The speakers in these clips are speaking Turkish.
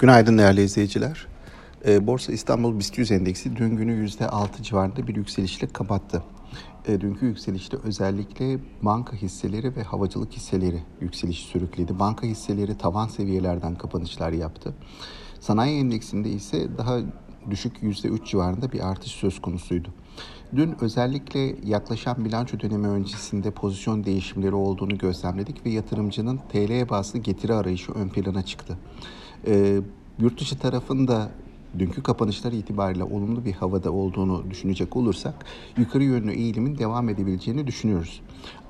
Günaydın değerli izleyiciler. E, Borsa İstanbul BIST 100 endeksi dün günü %6 civarında bir yükselişle kapattı. E, dünkü yükselişte özellikle banka hisseleri ve havacılık hisseleri yükselişi sürükledi. Banka hisseleri tavan seviyelerden kapanışlar yaptı. Sanayi endeksinde ise daha düşük %3 civarında bir artış söz konusuydu. Dün özellikle yaklaşan bilanço dönemi öncesinde pozisyon değişimleri olduğunu gözlemledik ve yatırımcının TL'ye bazlı getiri arayışı ön plana çıktı. E, yurt dışı tarafında dünkü kapanışlar itibariyle olumlu bir havada olduğunu düşünecek olursak yukarı yönlü eğilimin devam edebileceğini düşünüyoruz.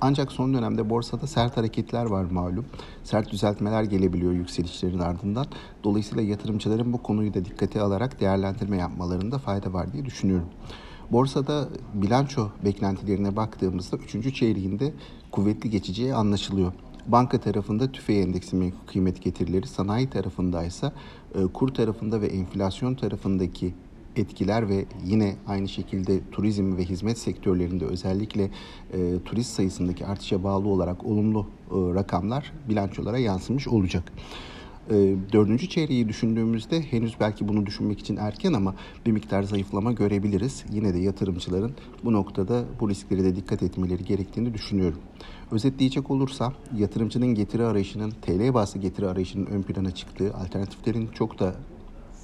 Ancak son dönemde borsada sert hareketler var malum. Sert düzeltmeler gelebiliyor yükselişlerin ardından. Dolayısıyla yatırımcıların bu konuyu da dikkate alarak değerlendirme yapmalarında fayda var diye düşünüyorum. Borsada bilanço beklentilerine baktığımızda 3. çeyreğinde kuvvetli geçeceği anlaşılıyor. Banka tarafında tüfe endeksi menkul kıymet getirileri, sanayi tarafında ise kur tarafında ve enflasyon tarafındaki etkiler ve yine aynı şekilde turizm ve hizmet sektörlerinde özellikle e, turist sayısındaki artışa bağlı olarak olumlu e, rakamlar bilançolara yansımış olacak. E, dördüncü çeyreği düşündüğümüzde henüz belki bunu düşünmek için erken ama bir miktar zayıflama görebiliriz. Yine de yatırımcıların bu noktada bu riskleri de dikkat etmeleri gerektiğini düşünüyorum. Özetleyecek olursam yatırımcının getiri arayışının, TL bazlı getiri arayışının ön plana çıktığı, alternatiflerin çok da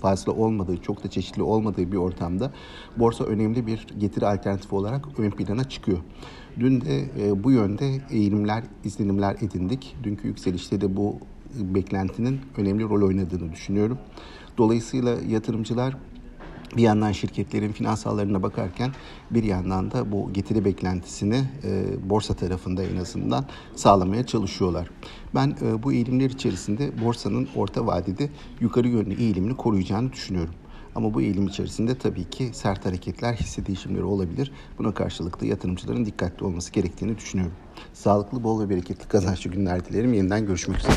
fazla olmadığı, çok da çeşitli olmadığı bir ortamda borsa önemli bir getiri alternatifi olarak ön plana çıkıyor. Dün de e, bu yönde eğilimler, izlenimler edindik. Dünkü yükselişte de bu beklentinin önemli rol oynadığını düşünüyorum. Dolayısıyla yatırımcılar bir yandan şirketlerin finansallarına bakarken bir yandan da bu getiri beklentisini e, borsa tarafında en azından sağlamaya çalışıyorlar. Ben e, bu eğilimler içerisinde borsanın orta vadede yukarı yönlü eğilimini koruyacağını düşünüyorum. Ama bu eğilim içerisinde tabii ki sert hareketler, hisse değişimleri olabilir. Buna karşılık da yatırımcıların dikkatli olması gerektiğini düşünüyorum. Sağlıklı, bol ve bereketli kazançlı günler dilerim. Yeniden görüşmek üzere.